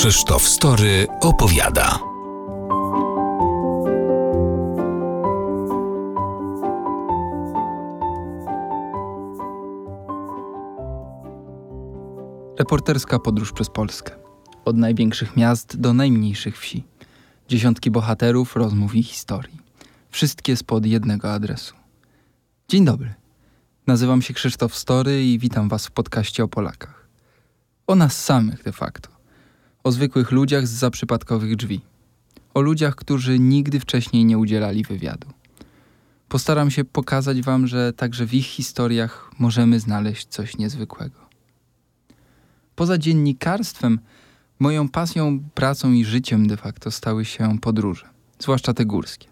Krzysztof Story opowiada. Reporterska podróż przez Polskę. Od największych miast do najmniejszych wsi. Dziesiątki bohaterów, rozmów i historii. Wszystkie spod jednego adresu. Dzień dobry. Nazywam się Krzysztof Story i witam Was w podcaście o Polakach. O nas samych de facto. O zwykłych ludziach z zaprzypadkowych drzwi. O ludziach, którzy nigdy wcześniej nie udzielali wywiadu. Postaram się pokazać Wam, że także w ich historiach możemy znaleźć coś niezwykłego. Poza dziennikarstwem, moją pasją, pracą i życiem de facto stały się podróże, zwłaszcza te górskie.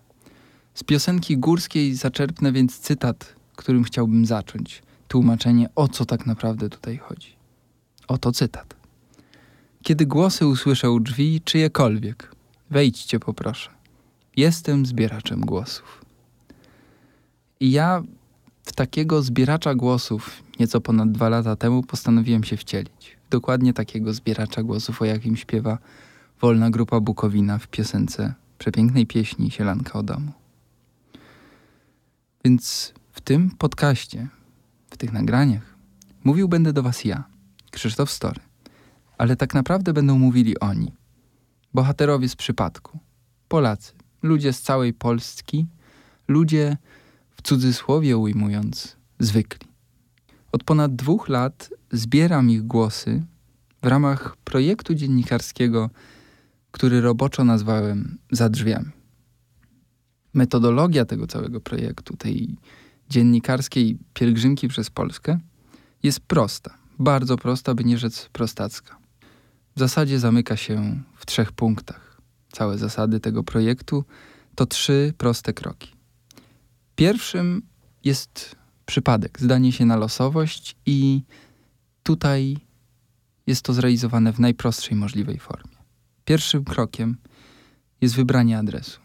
Z piosenki górskiej zaczerpnę więc cytat, którym chciałbym zacząć, tłumaczenie o co tak naprawdę tutaj chodzi. Oto cytat. Kiedy głosy usłyszę u drzwi czyjekolwiek, wejdźcie poproszę. Jestem zbieraczem głosów. I ja w takiego zbieracza głosów nieco ponad dwa lata temu postanowiłem się wcielić. Dokładnie takiego zbieracza głosów, o jakim śpiewa Wolna Grupa Bukowina w piosence przepięknej pieśni Sielanka o domu. Więc w tym podcaście, w tych nagraniach, mówił będę do Was ja, Krzysztof Story. Ale tak naprawdę będą mówili oni, bohaterowie z przypadku, Polacy, ludzie z całej Polski, ludzie, w cudzysłowie ujmując, zwykli. Od ponad dwóch lat zbieram ich głosy w ramach projektu dziennikarskiego, który roboczo nazwałem Za drzwiami. Metodologia tego całego projektu, tej dziennikarskiej pielgrzymki przez Polskę, jest prosta, bardzo prosta, by nie rzec prostacka. W zasadzie zamyka się w trzech punktach. Całe zasady tego projektu to trzy proste kroki. Pierwszym jest przypadek, zdanie się na losowość i tutaj jest to zrealizowane w najprostszej możliwej formie. Pierwszym krokiem jest wybranie adresu.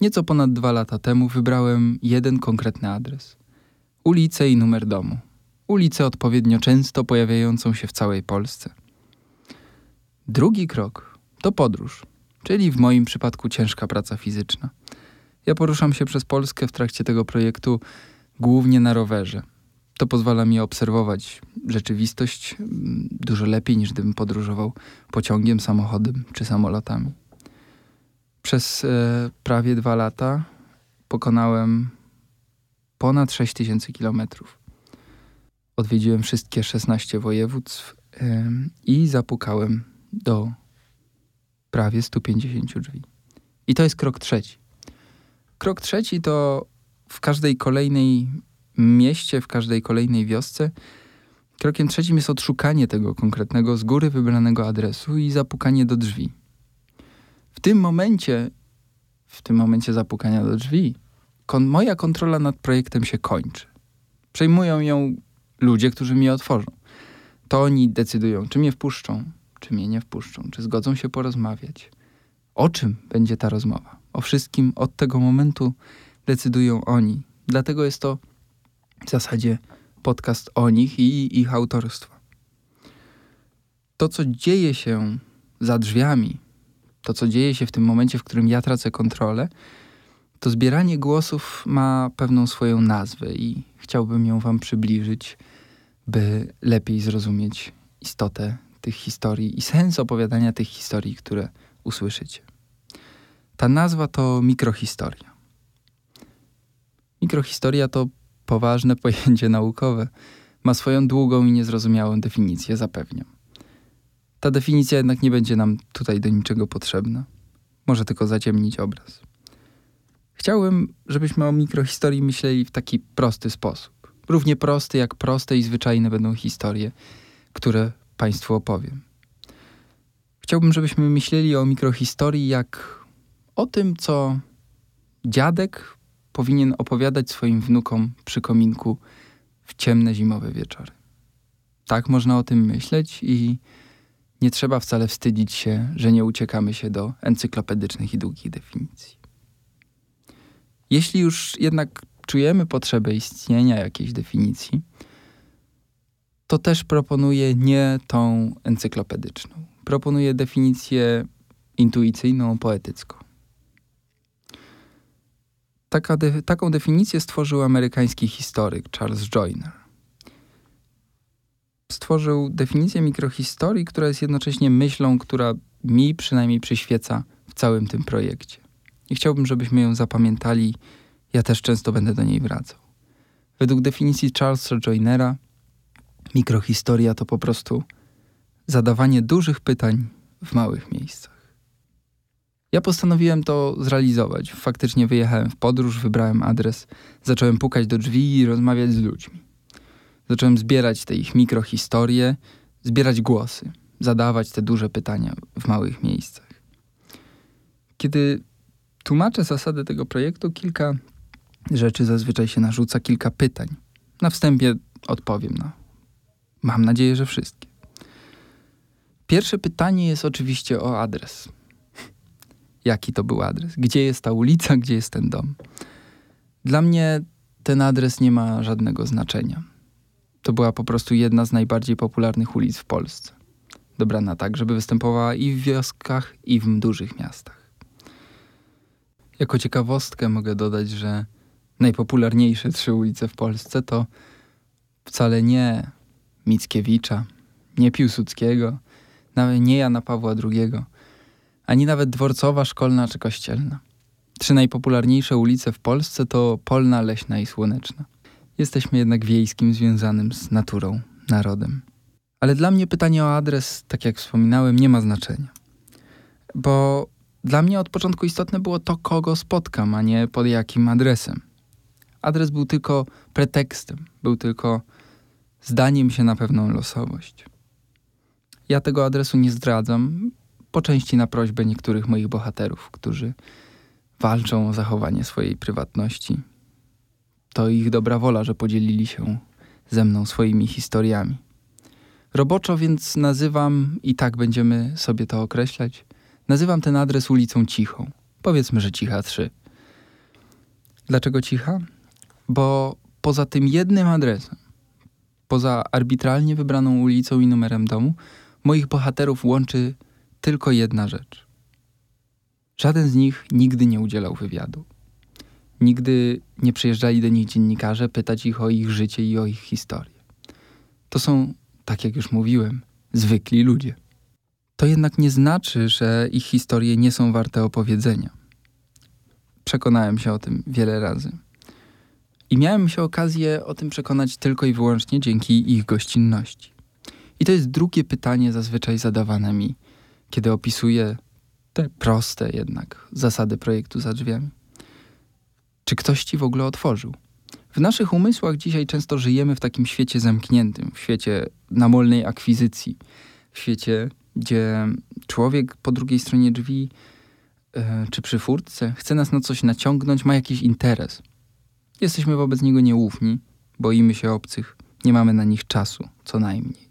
Nieco ponad dwa lata temu wybrałem jeden konkretny adres. Ulicę i numer domu. Ulicę odpowiednio często pojawiającą się w całej Polsce. Drugi krok to podróż, czyli w moim przypadku ciężka praca fizyczna. Ja poruszam się przez Polskę w trakcie tego projektu głównie na rowerze. To pozwala mi obserwować rzeczywistość mm, dużo lepiej niż gdybym podróżował pociągiem, samochodem czy samolotami. Przez e, prawie dwa lata pokonałem ponad 6 tysięcy kilometrów. Odwiedziłem wszystkie 16 województw e, i zapukałem do prawie 150 drzwi. I to jest krok trzeci. Krok trzeci to w każdej kolejnej mieście, w każdej kolejnej wiosce. Krokiem trzecim jest odszukanie tego konkretnego z góry wybranego adresu i zapukanie do drzwi. W tym momencie, w tym momencie zapukania do drzwi, kon moja kontrola nad projektem się kończy. Przejmują ją ludzie, którzy mi otworzą. To oni decydują, czy mnie wpuszczą, czy mnie nie wpuszczą, czy zgodzą się porozmawiać. O czym będzie ta rozmowa? O wszystkim od tego momentu decydują oni. Dlatego jest to w zasadzie podcast o nich i ich autorstwa. To, co dzieje się za drzwiami, to, co dzieje się w tym momencie, w którym ja tracę kontrolę, to zbieranie głosów ma pewną swoją nazwę i chciałbym ją Wam przybliżyć, by lepiej zrozumieć istotę tych historii i sens opowiadania tych historii, które usłyszycie. Ta nazwa to mikrohistoria. Mikrohistoria to poważne pojęcie naukowe. Ma swoją długą i niezrozumiałą definicję, zapewniam. Ta definicja jednak nie będzie nam tutaj do niczego potrzebna. Może tylko zaciemnić obraz. Chciałbym, żebyśmy o mikrohistorii myśleli w taki prosty sposób. Równie prosty, jak proste i zwyczajne będą historie, które Państwu opowiem. Chciałbym, żebyśmy myśleli o mikrohistorii jak o tym, co dziadek powinien opowiadać swoim wnukom przy kominku w ciemne zimowe wieczory. Tak można o tym myśleć i nie trzeba wcale wstydzić się, że nie uciekamy się do encyklopedycznych i długich definicji. Jeśli już jednak czujemy potrzebę istnienia jakiejś definicji, to też proponuję nie tą encyklopedyczną. proponuję definicję intuicyjną, poetycką. Taka de taką definicję stworzył amerykański historyk Charles Joyner. Stworzył definicję mikrohistorii, która jest jednocześnie myślą, która mi przynajmniej przyświeca w całym tym projekcie. I chciałbym, żebyśmy ją zapamiętali. Ja też często będę do niej wracał. Według definicji Charlesa Joynera, mikrohistoria to po prostu zadawanie dużych pytań w małych miejscach. Ja postanowiłem to zrealizować. Faktycznie wyjechałem w podróż, wybrałem adres, zacząłem pukać do drzwi i rozmawiać z ludźmi. Zacząłem zbierać te ich mikrohistorie, zbierać głosy, zadawać te duże pytania w małych miejscach. Kiedy tłumaczę zasady tego projektu, kilka rzeczy zazwyczaj się narzuca, kilka pytań. Na wstępie odpowiem na, mam nadzieję, że wszystkie. Pierwsze pytanie jest oczywiście o adres. Jaki to był adres? Gdzie jest ta ulica, gdzie jest ten dom? Dla mnie ten adres nie ma żadnego znaczenia. To była po prostu jedna z najbardziej popularnych ulic w Polsce. Dobrana tak, żeby występowała i w wioskach, i w dużych miastach. Jako ciekawostkę mogę dodać, że najpopularniejsze trzy ulice w Polsce to wcale nie Mickiewicza, nie Piłsudskiego, nawet nie Jana Pawła II, ani nawet dworcowa, szkolna czy kościelna. Trzy najpopularniejsze ulice w Polsce to Polna, Leśna i Słoneczna. Jesteśmy jednak wiejskim związanym z naturą, narodem. Ale dla mnie pytanie o adres, tak jak wspominałem, nie ma znaczenia. Bo dla mnie od początku istotne było to, kogo spotkam, a nie pod jakim adresem. Adres był tylko pretekstem, był tylko zdaniem się na pewną losowość. Ja tego adresu nie zdradzam, po części na prośbę niektórych moich bohaterów, którzy walczą o zachowanie swojej prywatności. To ich dobra wola, że podzielili się ze mną swoimi historiami. Roboczo więc nazywam, i tak będziemy sobie to określać, nazywam ten adres ulicą Cichą. Powiedzmy, że Cicha 3. Dlaczego Cicha? Bo poza tym jednym adresem, poza arbitralnie wybraną ulicą i numerem domu, moich bohaterów łączy tylko jedna rzecz. Żaden z nich nigdy nie udzielał wywiadu. Nigdy nie przyjeżdżali do nich dziennikarze pytać ich o ich życie i o ich historię. To są, tak jak już mówiłem, zwykli ludzie. To jednak nie znaczy, że ich historie nie są warte opowiedzenia. Przekonałem się o tym wiele razy. I miałem się okazję o tym przekonać tylko i wyłącznie dzięki ich gościnności. I to jest drugie pytanie zazwyczaj zadawane mi kiedy opisuje te proste jednak zasady projektu za drzwiami. Czy ktoś ci w ogóle otworzył? W naszych umysłach dzisiaj często żyjemy w takim świecie zamkniętym, w świecie namolnej akwizycji, w świecie, gdzie człowiek po drugiej stronie drzwi e, czy przy furtce chce nas na coś naciągnąć, ma jakiś interes. Jesteśmy wobec niego nieufni, boimy się obcych, nie mamy na nich czasu, co najmniej.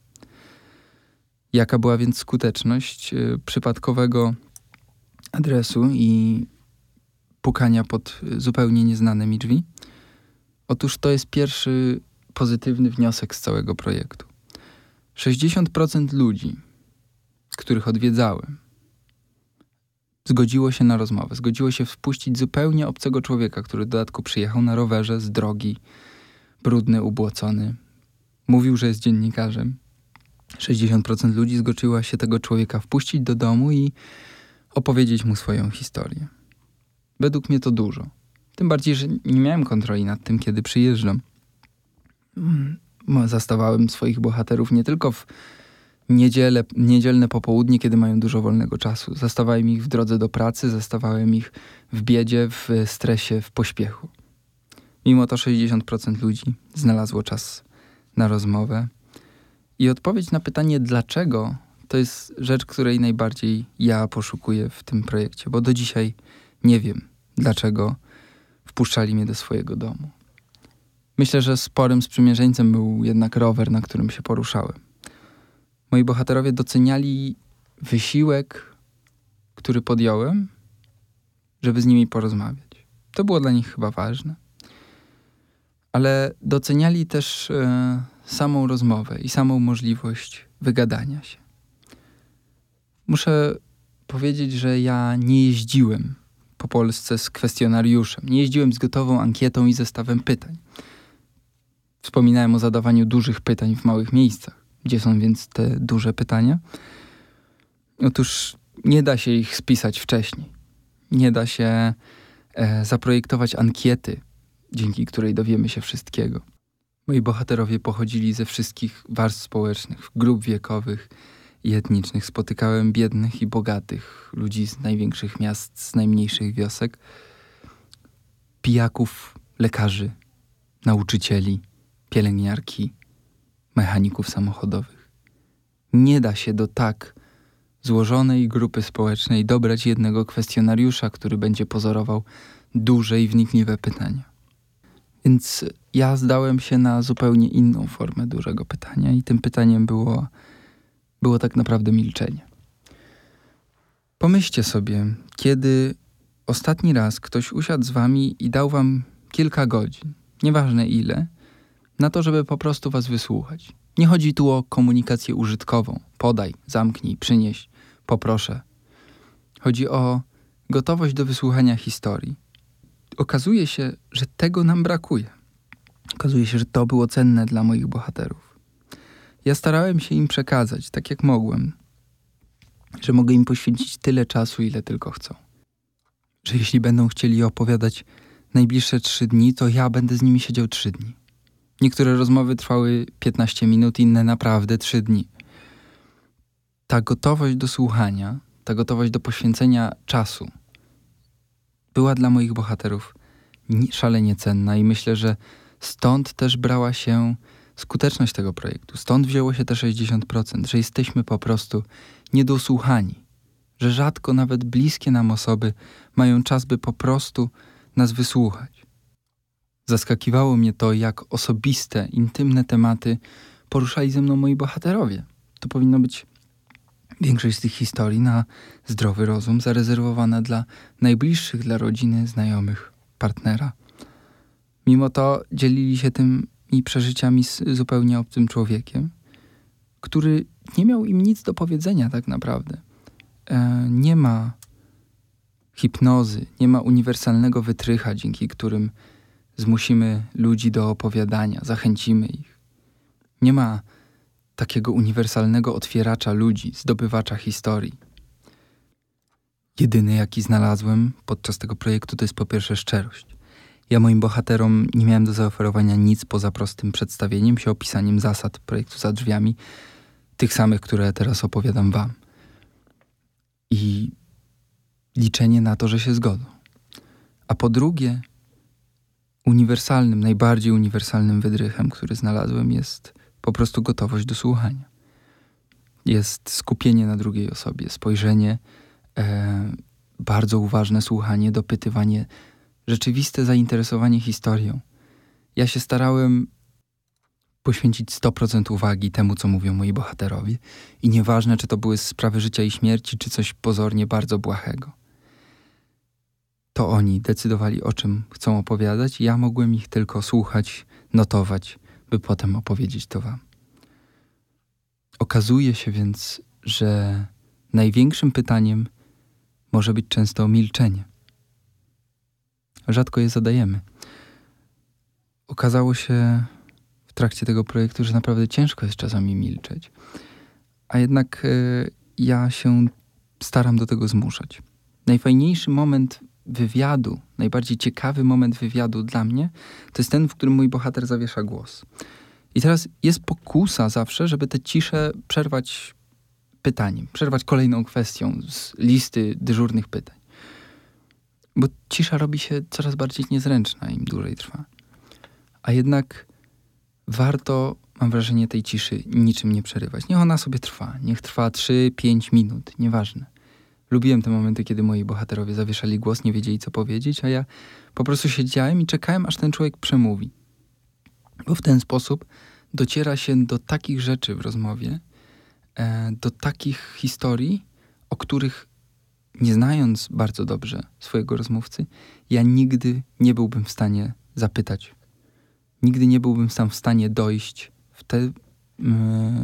Jaka była więc skuteczność y, przypadkowego adresu i pukania pod zupełnie nieznane mi drzwi? Otóż to jest pierwszy pozytywny wniosek z całego projektu. 60% ludzi, których odwiedzałem, zgodziło się na rozmowę, zgodziło się wpuścić zupełnie obcego człowieka, który w dodatku przyjechał na rowerze z drogi, brudny, ubłocony. Mówił, że jest dziennikarzem 60% ludzi zgodziła się tego człowieka wpuścić do domu i opowiedzieć mu swoją historię. Według mnie to dużo. Tym bardziej, że nie miałem kontroli nad tym, kiedy przyjeżdżam. Mm, zastawałem swoich bohaterów nie tylko w niedzielę, niedzielne popołudnie, kiedy mają dużo wolnego czasu. Zastawałem ich w drodze do pracy, zastawałem ich w biedzie, w stresie, w pośpiechu. Mimo to 60% ludzi znalazło czas na rozmowę i odpowiedź na pytanie dlaczego to jest rzecz, której najbardziej ja poszukuję w tym projekcie, bo do dzisiaj nie wiem, dlaczego wpuszczali mnie do swojego domu. Myślę, że sporym sprzymierzeńcem był jednak rower, na którym się poruszałem. Moi bohaterowie doceniali wysiłek, który podjąłem, żeby z nimi porozmawiać. To było dla nich chyba ważne. Ale doceniali też. Yy, samą rozmowę i samą możliwość wygadania się. Muszę powiedzieć, że ja nie jeździłem po Polsce z kwestionariuszem. Nie jeździłem z gotową ankietą i zestawem pytań. Wspominałem o zadawaniu dużych pytań w małych miejscach. Gdzie są więc te duże pytania? Otóż nie da się ich spisać wcześniej. Nie da się e, zaprojektować ankiety, dzięki której dowiemy się wszystkiego. Moi bohaterowie pochodzili ze wszystkich warstw społecznych, grup wiekowych i etnicznych. Spotykałem biednych i bogatych, ludzi z największych miast, z najmniejszych wiosek, pijaków, lekarzy, nauczycieli, pielęgniarki, mechaników samochodowych. Nie da się do tak złożonej grupy społecznej dobrać jednego kwestionariusza, który będzie pozorował duże i wnikliwe pytania. Więc ja zdałem się na zupełnie inną formę dużego pytania, i tym pytaniem było, było tak naprawdę milczenie. Pomyślcie sobie, kiedy ostatni raz ktoś usiadł z wami i dał wam kilka godzin, nieważne ile, na to, żeby po prostu was wysłuchać. Nie chodzi tu o komunikację użytkową. Podaj, zamknij, przynieś, poproszę. Chodzi o gotowość do wysłuchania historii. Okazuje się, że tego nam brakuje. Okazuje się, że to było cenne dla moich bohaterów. Ja starałem się im przekazać, tak jak mogłem, że mogę im poświęcić tyle czasu, ile tylko chcą. Że jeśli będą chcieli opowiadać najbliższe trzy dni, to ja będę z nimi siedział trzy dni. Niektóre rozmowy trwały 15 minut, inne naprawdę 3 dni. Ta gotowość do słuchania, ta gotowość do poświęcenia czasu była dla moich bohaterów szalenie cenna i myślę, że stąd też brała się skuteczność tego projektu. Stąd wzięło się te 60%, że jesteśmy po prostu niedosłuchani, że rzadko nawet bliskie nam osoby mają czas, by po prostu nas wysłuchać. Zaskakiwało mnie to, jak osobiste, intymne tematy poruszali ze mną moi bohaterowie. To powinno być większość z tych historii na zdrowy rozum, zarezerwowana dla najbliższych, dla rodziny, znajomych, partnera. Mimo to dzielili się tymi przeżyciami z zupełnie obcym człowiekiem, który nie miał im nic do powiedzenia tak naprawdę. E, nie ma hipnozy, nie ma uniwersalnego wytrycha, dzięki którym zmusimy ludzi do opowiadania, zachęcimy ich. Nie ma takiego uniwersalnego otwieracza ludzi, zdobywacza historii. Jedyny, jaki znalazłem podczas tego projektu, to jest po pierwsze szczerość. Ja moim bohaterom nie miałem do zaoferowania nic poza prostym przedstawieniem się, opisaniem zasad projektu za drzwiami, tych samych, które teraz opowiadam Wam. I liczenie na to, że się zgodzą. A po drugie, uniwersalnym, najbardziej uniwersalnym wydrychem, który znalazłem, jest po prostu gotowość do słuchania. Jest skupienie na drugiej osobie, spojrzenie, e, bardzo uważne słuchanie, dopytywanie, rzeczywiste zainteresowanie historią. Ja się starałem poświęcić 100% uwagi temu, co mówią moi bohaterowie, i nieważne, czy to były sprawy życia i śmierci, czy coś pozornie bardzo błahego to oni decydowali o czym chcą opowiadać, ja mogłem ich tylko słuchać, notować, by potem opowiedzieć to wam. Okazuje się więc, że największym pytaniem może być często milczenie. Rzadko je zadajemy. Okazało się w trakcie tego projektu, że naprawdę ciężko jest czasami milczeć, a jednak y, ja się staram do tego zmuszać. Najfajniejszy moment wywiadu, najbardziej ciekawy moment wywiadu dla mnie, to jest ten, w którym mój bohater zawiesza głos. I teraz jest pokusa zawsze, żeby tę ciszę przerwać pytaniem, przerwać kolejną kwestią z listy dyżurnych pytań. Bo cisza robi się coraz bardziej niezręczna, im dłużej trwa. A jednak warto, mam wrażenie, tej ciszy niczym nie przerywać. Niech ona sobie trwa. Niech trwa 3-5 minut, nieważne. Lubiłem te momenty, kiedy moi bohaterowie zawieszali głos, nie wiedzieli co powiedzieć, a ja po prostu siedziałem i czekałem, aż ten człowiek przemówi. Bo w ten sposób dociera się do takich rzeczy w rozmowie, e, do takich historii, o których nie znając bardzo dobrze swojego rozmówcy, ja nigdy nie byłbym w stanie zapytać. Nigdy nie byłbym sam w stanie dojść w te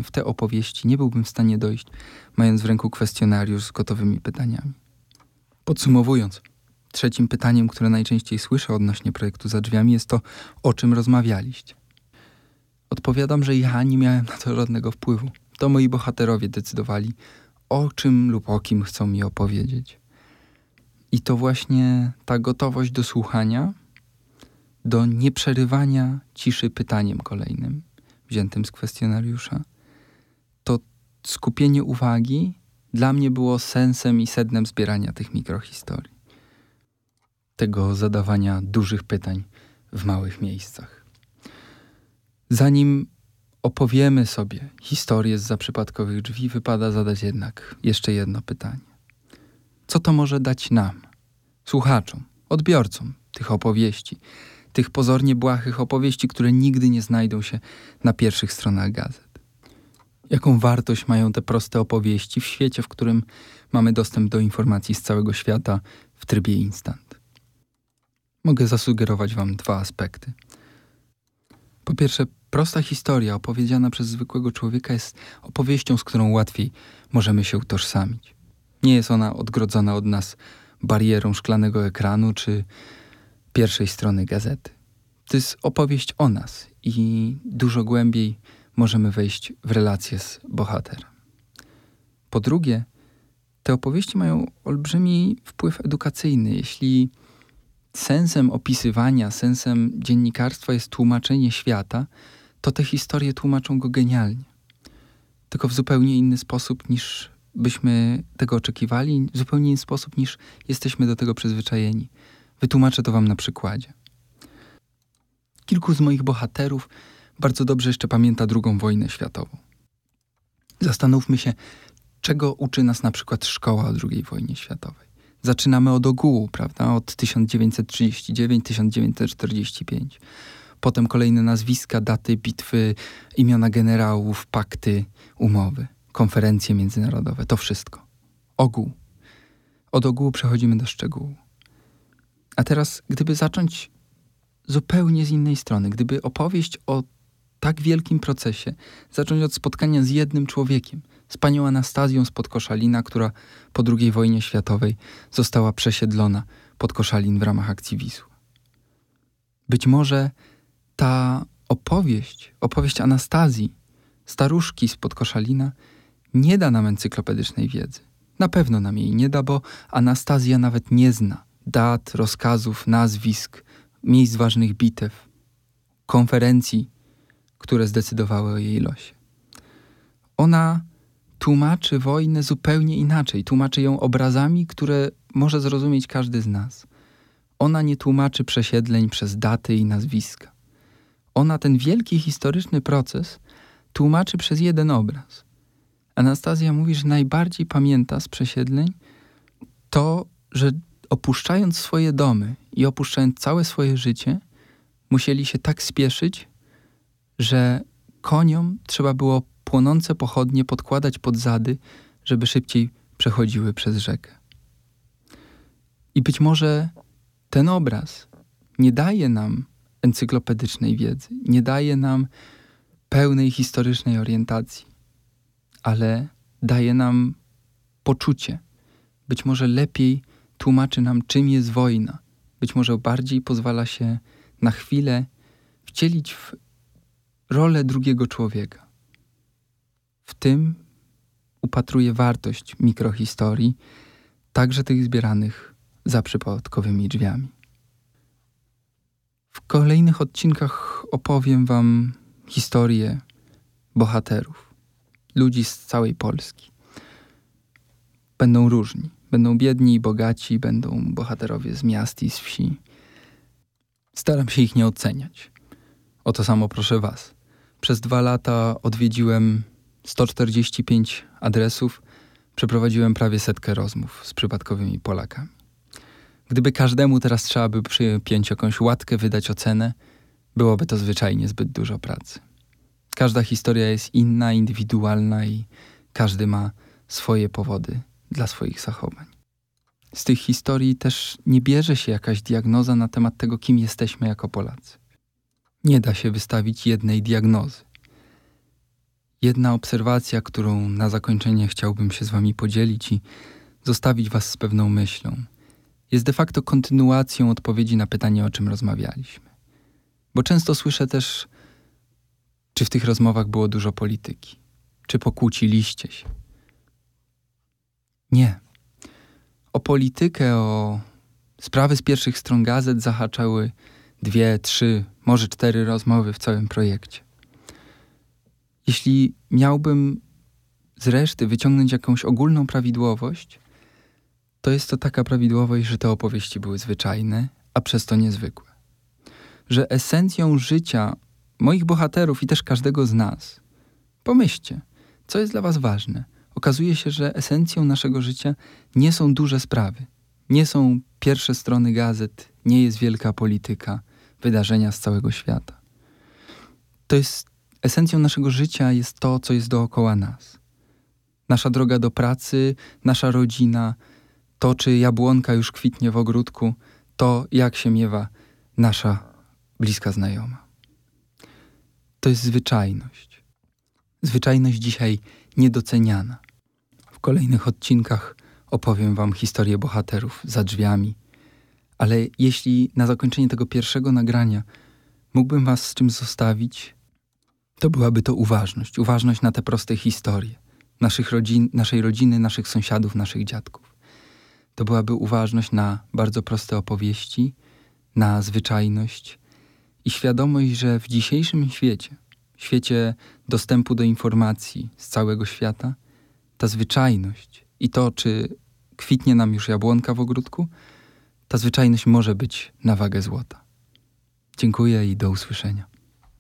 w te opowieści nie byłbym w stanie dojść, mając w ręku kwestionariusz z gotowymi pytaniami. Podsumowując, trzecim pytaniem, które najczęściej słyszę odnośnie projektu za drzwiami, jest to, o czym rozmawialiście. Odpowiadam, że ja nie miałem na to żadnego wpływu. To moi bohaterowie decydowali, o czym lub o kim chcą mi opowiedzieć. I to właśnie ta gotowość do słuchania, do nieprzerywania ciszy pytaniem kolejnym, wziętym z kwestionariusza, to skupienie uwagi dla mnie było sensem i sednem zbierania tych mikrohistorii. Tego zadawania dużych pytań w małych miejscach. Zanim opowiemy sobie historię z zaprzypadkowych drzwi, wypada zadać jednak jeszcze jedno pytanie. Co to może dać nam, słuchaczom, odbiorcom tych opowieści, tych pozornie błahych opowieści, które nigdy nie znajdą się na pierwszych stronach gazet? Jaką wartość mają te proste opowieści w świecie, w którym mamy dostęp do informacji z całego świata w trybie instant? Mogę zasugerować Wam dwa aspekty. Po pierwsze, prosta historia opowiedziana przez zwykłego człowieka jest opowieścią, z którą łatwiej możemy się utożsamić. Nie jest ona odgrodzona od nas barierą szklanego ekranu czy pierwszej strony gazety. To jest opowieść o nas i dużo głębiej możemy wejść w relację z bohaterem. Po drugie, te opowieści mają olbrzymi wpływ edukacyjny. Jeśli sensem opisywania, sensem dziennikarstwa jest tłumaczenie świata, to te historie tłumaczą go genialnie. Tylko w zupełnie inny sposób niż byśmy tego oczekiwali, w zupełnie inny sposób niż jesteśmy do tego przyzwyczajeni. Wytłumaczę to Wam na przykładzie. Kilku z moich bohaterów bardzo dobrze jeszcze pamięta II wojnę światową. Zastanówmy się, czego uczy nas na przykład szkoła o II wojnie światowej. Zaczynamy od ogółu, prawda? Od 1939-1945. Potem kolejne nazwiska, daty bitwy, imiona generałów, pakty, umowy, konferencje międzynarodowe. To wszystko. Ogół. Od ogółu przechodzimy do szczegółu. A teraz, gdyby zacząć zupełnie z innej strony, gdyby opowieść o tak wielkim procesie zacząć od spotkania z jednym człowiekiem, z panią Anastazją z Podkoszalina, która po II wojnie światowej została przesiedlona pod Koszalin w ramach akcji Wisła. Być może ta opowieść, opowieść Anastazji, staruszki z Podkoszalina, nie da nam encyklopedycznej wiedzy. Na pewno nam jej nie da, bo Anastazja nawet nie zna dat, rozkazów, nazwisk, miejsc ważnych bitew, konferencji, które zdecydowały o jej losie. Ona tłumaczy wojnę zupełnie inaczej, tłumaczy ją obrazami, które może zrozumieć każdy z nas. Ona nie tłumaczy przesiedleń przez daty i nazwiska. Ona ten wielki historyczny proces tłumaczy przez jeden obraz. Anastazja mówi, że najbardziej pamięta z przesiedleń to, że opuszczając swoje domy i opuszczając całe swoje życie, musieli się tak spieszyć, że koniom trzeba było płonące pochodnie podkładać pod zady, żeby szybciej przechodziły przez rzekę. I być może ten obraz nie daje nam encyklopedycznej wiedzy, nie daje nam pełnej historycznej orientacji, ale daje nam poczucie. Być może lepiej tłumaczy nam, czym jest wojna. Być może bardziej pozwala się na chwilę wcielić w rolę drugiego człowieka. W tym upatruję wartość mikrohistorii, także tych zbieranych za przypadkowymi drzwiami. W kolejnych odcinkach opowiem Wam historię bohaterów, ludzi z całej Polski. Będą różni. Będą biedni i bogaci, będą bohaterowie z miast i z wsi. Staram się ich nie oceniać. O to samo proszę Was. Przez dwa lata odwiedziłem 145 adresów, przeprowadziłem prawie setkę rozmów z przypadkowymi Polakami. Gdyby każdemu teraz trzeba by przypiąć jakąś łatkę, wydać ocenę, byłoby to zwyczajnie zbyt dużo pracy. Każda historia jest inna, indywidualna i każdy ma swoje powody dla swoich zachowań. Z tych historii też nie bierze się jakaś diagnoza na temat tego, kim jesteśmy jako Polacy. Nie da się wystawić jednej diagnozy. Jedna obserwacja, którą na zakończenie chciałbym się z Wami podzielić i zostawić Was z pewną myślą, jest de facto kontynuacją odpowiedzi na pytanie, o czym rozmawialiśmy. Bo często słyszę też, czy w tych rozmowach było dużo polityki, czy pokłóciliście się. Nie. O politykę, o sprawy z pierwszych stron gazet zahaczały dwie, trzy, może cztery rozmowy w całym projekcie. Jeśli miałbym z reszty wyciągnąć jakąś ogólną prawidłowość, to jest to taka prawidłowość, że te opowieści były zwyczajne, a przez to niezwykłe. Że esencją życia moich bohaterów i też każdego z nas, pomyślcie, co jest dla Was ważne. Okazuje się, że esencją naszego życia nie są duże sprawy, nie są pierwsze strony gazet, nie jest wielka polityka, wydarzenia z całego świata. To jest esencją naszego życia jest to, co jest dookoła nas. Nasza droga do pracy, nasza rodzina, to, czy jabłonka już kwitnie w ogródku, to, jak się miewa nasza bliska znajoma. To jest zwyczajność. Zwyczajność dzisiaj niedoceniana. W kolejnych odcinkach opowiem Wam historię bohaterów za drzwiami. Ale jeśli na zakończenie tego pierwszego nagrania mógłbym Was z czym zostawić, to byłaby to uważność. Uważność na te proste historie naszych rodzin, naszej rodziny, naszych sąsiadów, naszych dziadków. To byłaby uważność na bardzo proste opowieści, na zwyczajność i świadomość, że w dzisiejszym świecie, świecie dostępu do informacji z całego świata, ta zwyczajność i to, czy kwitnie nam już jabłonka w ogródku, ta zwyczajność może być na wagę złota. Dziękuję i do usłyszenia.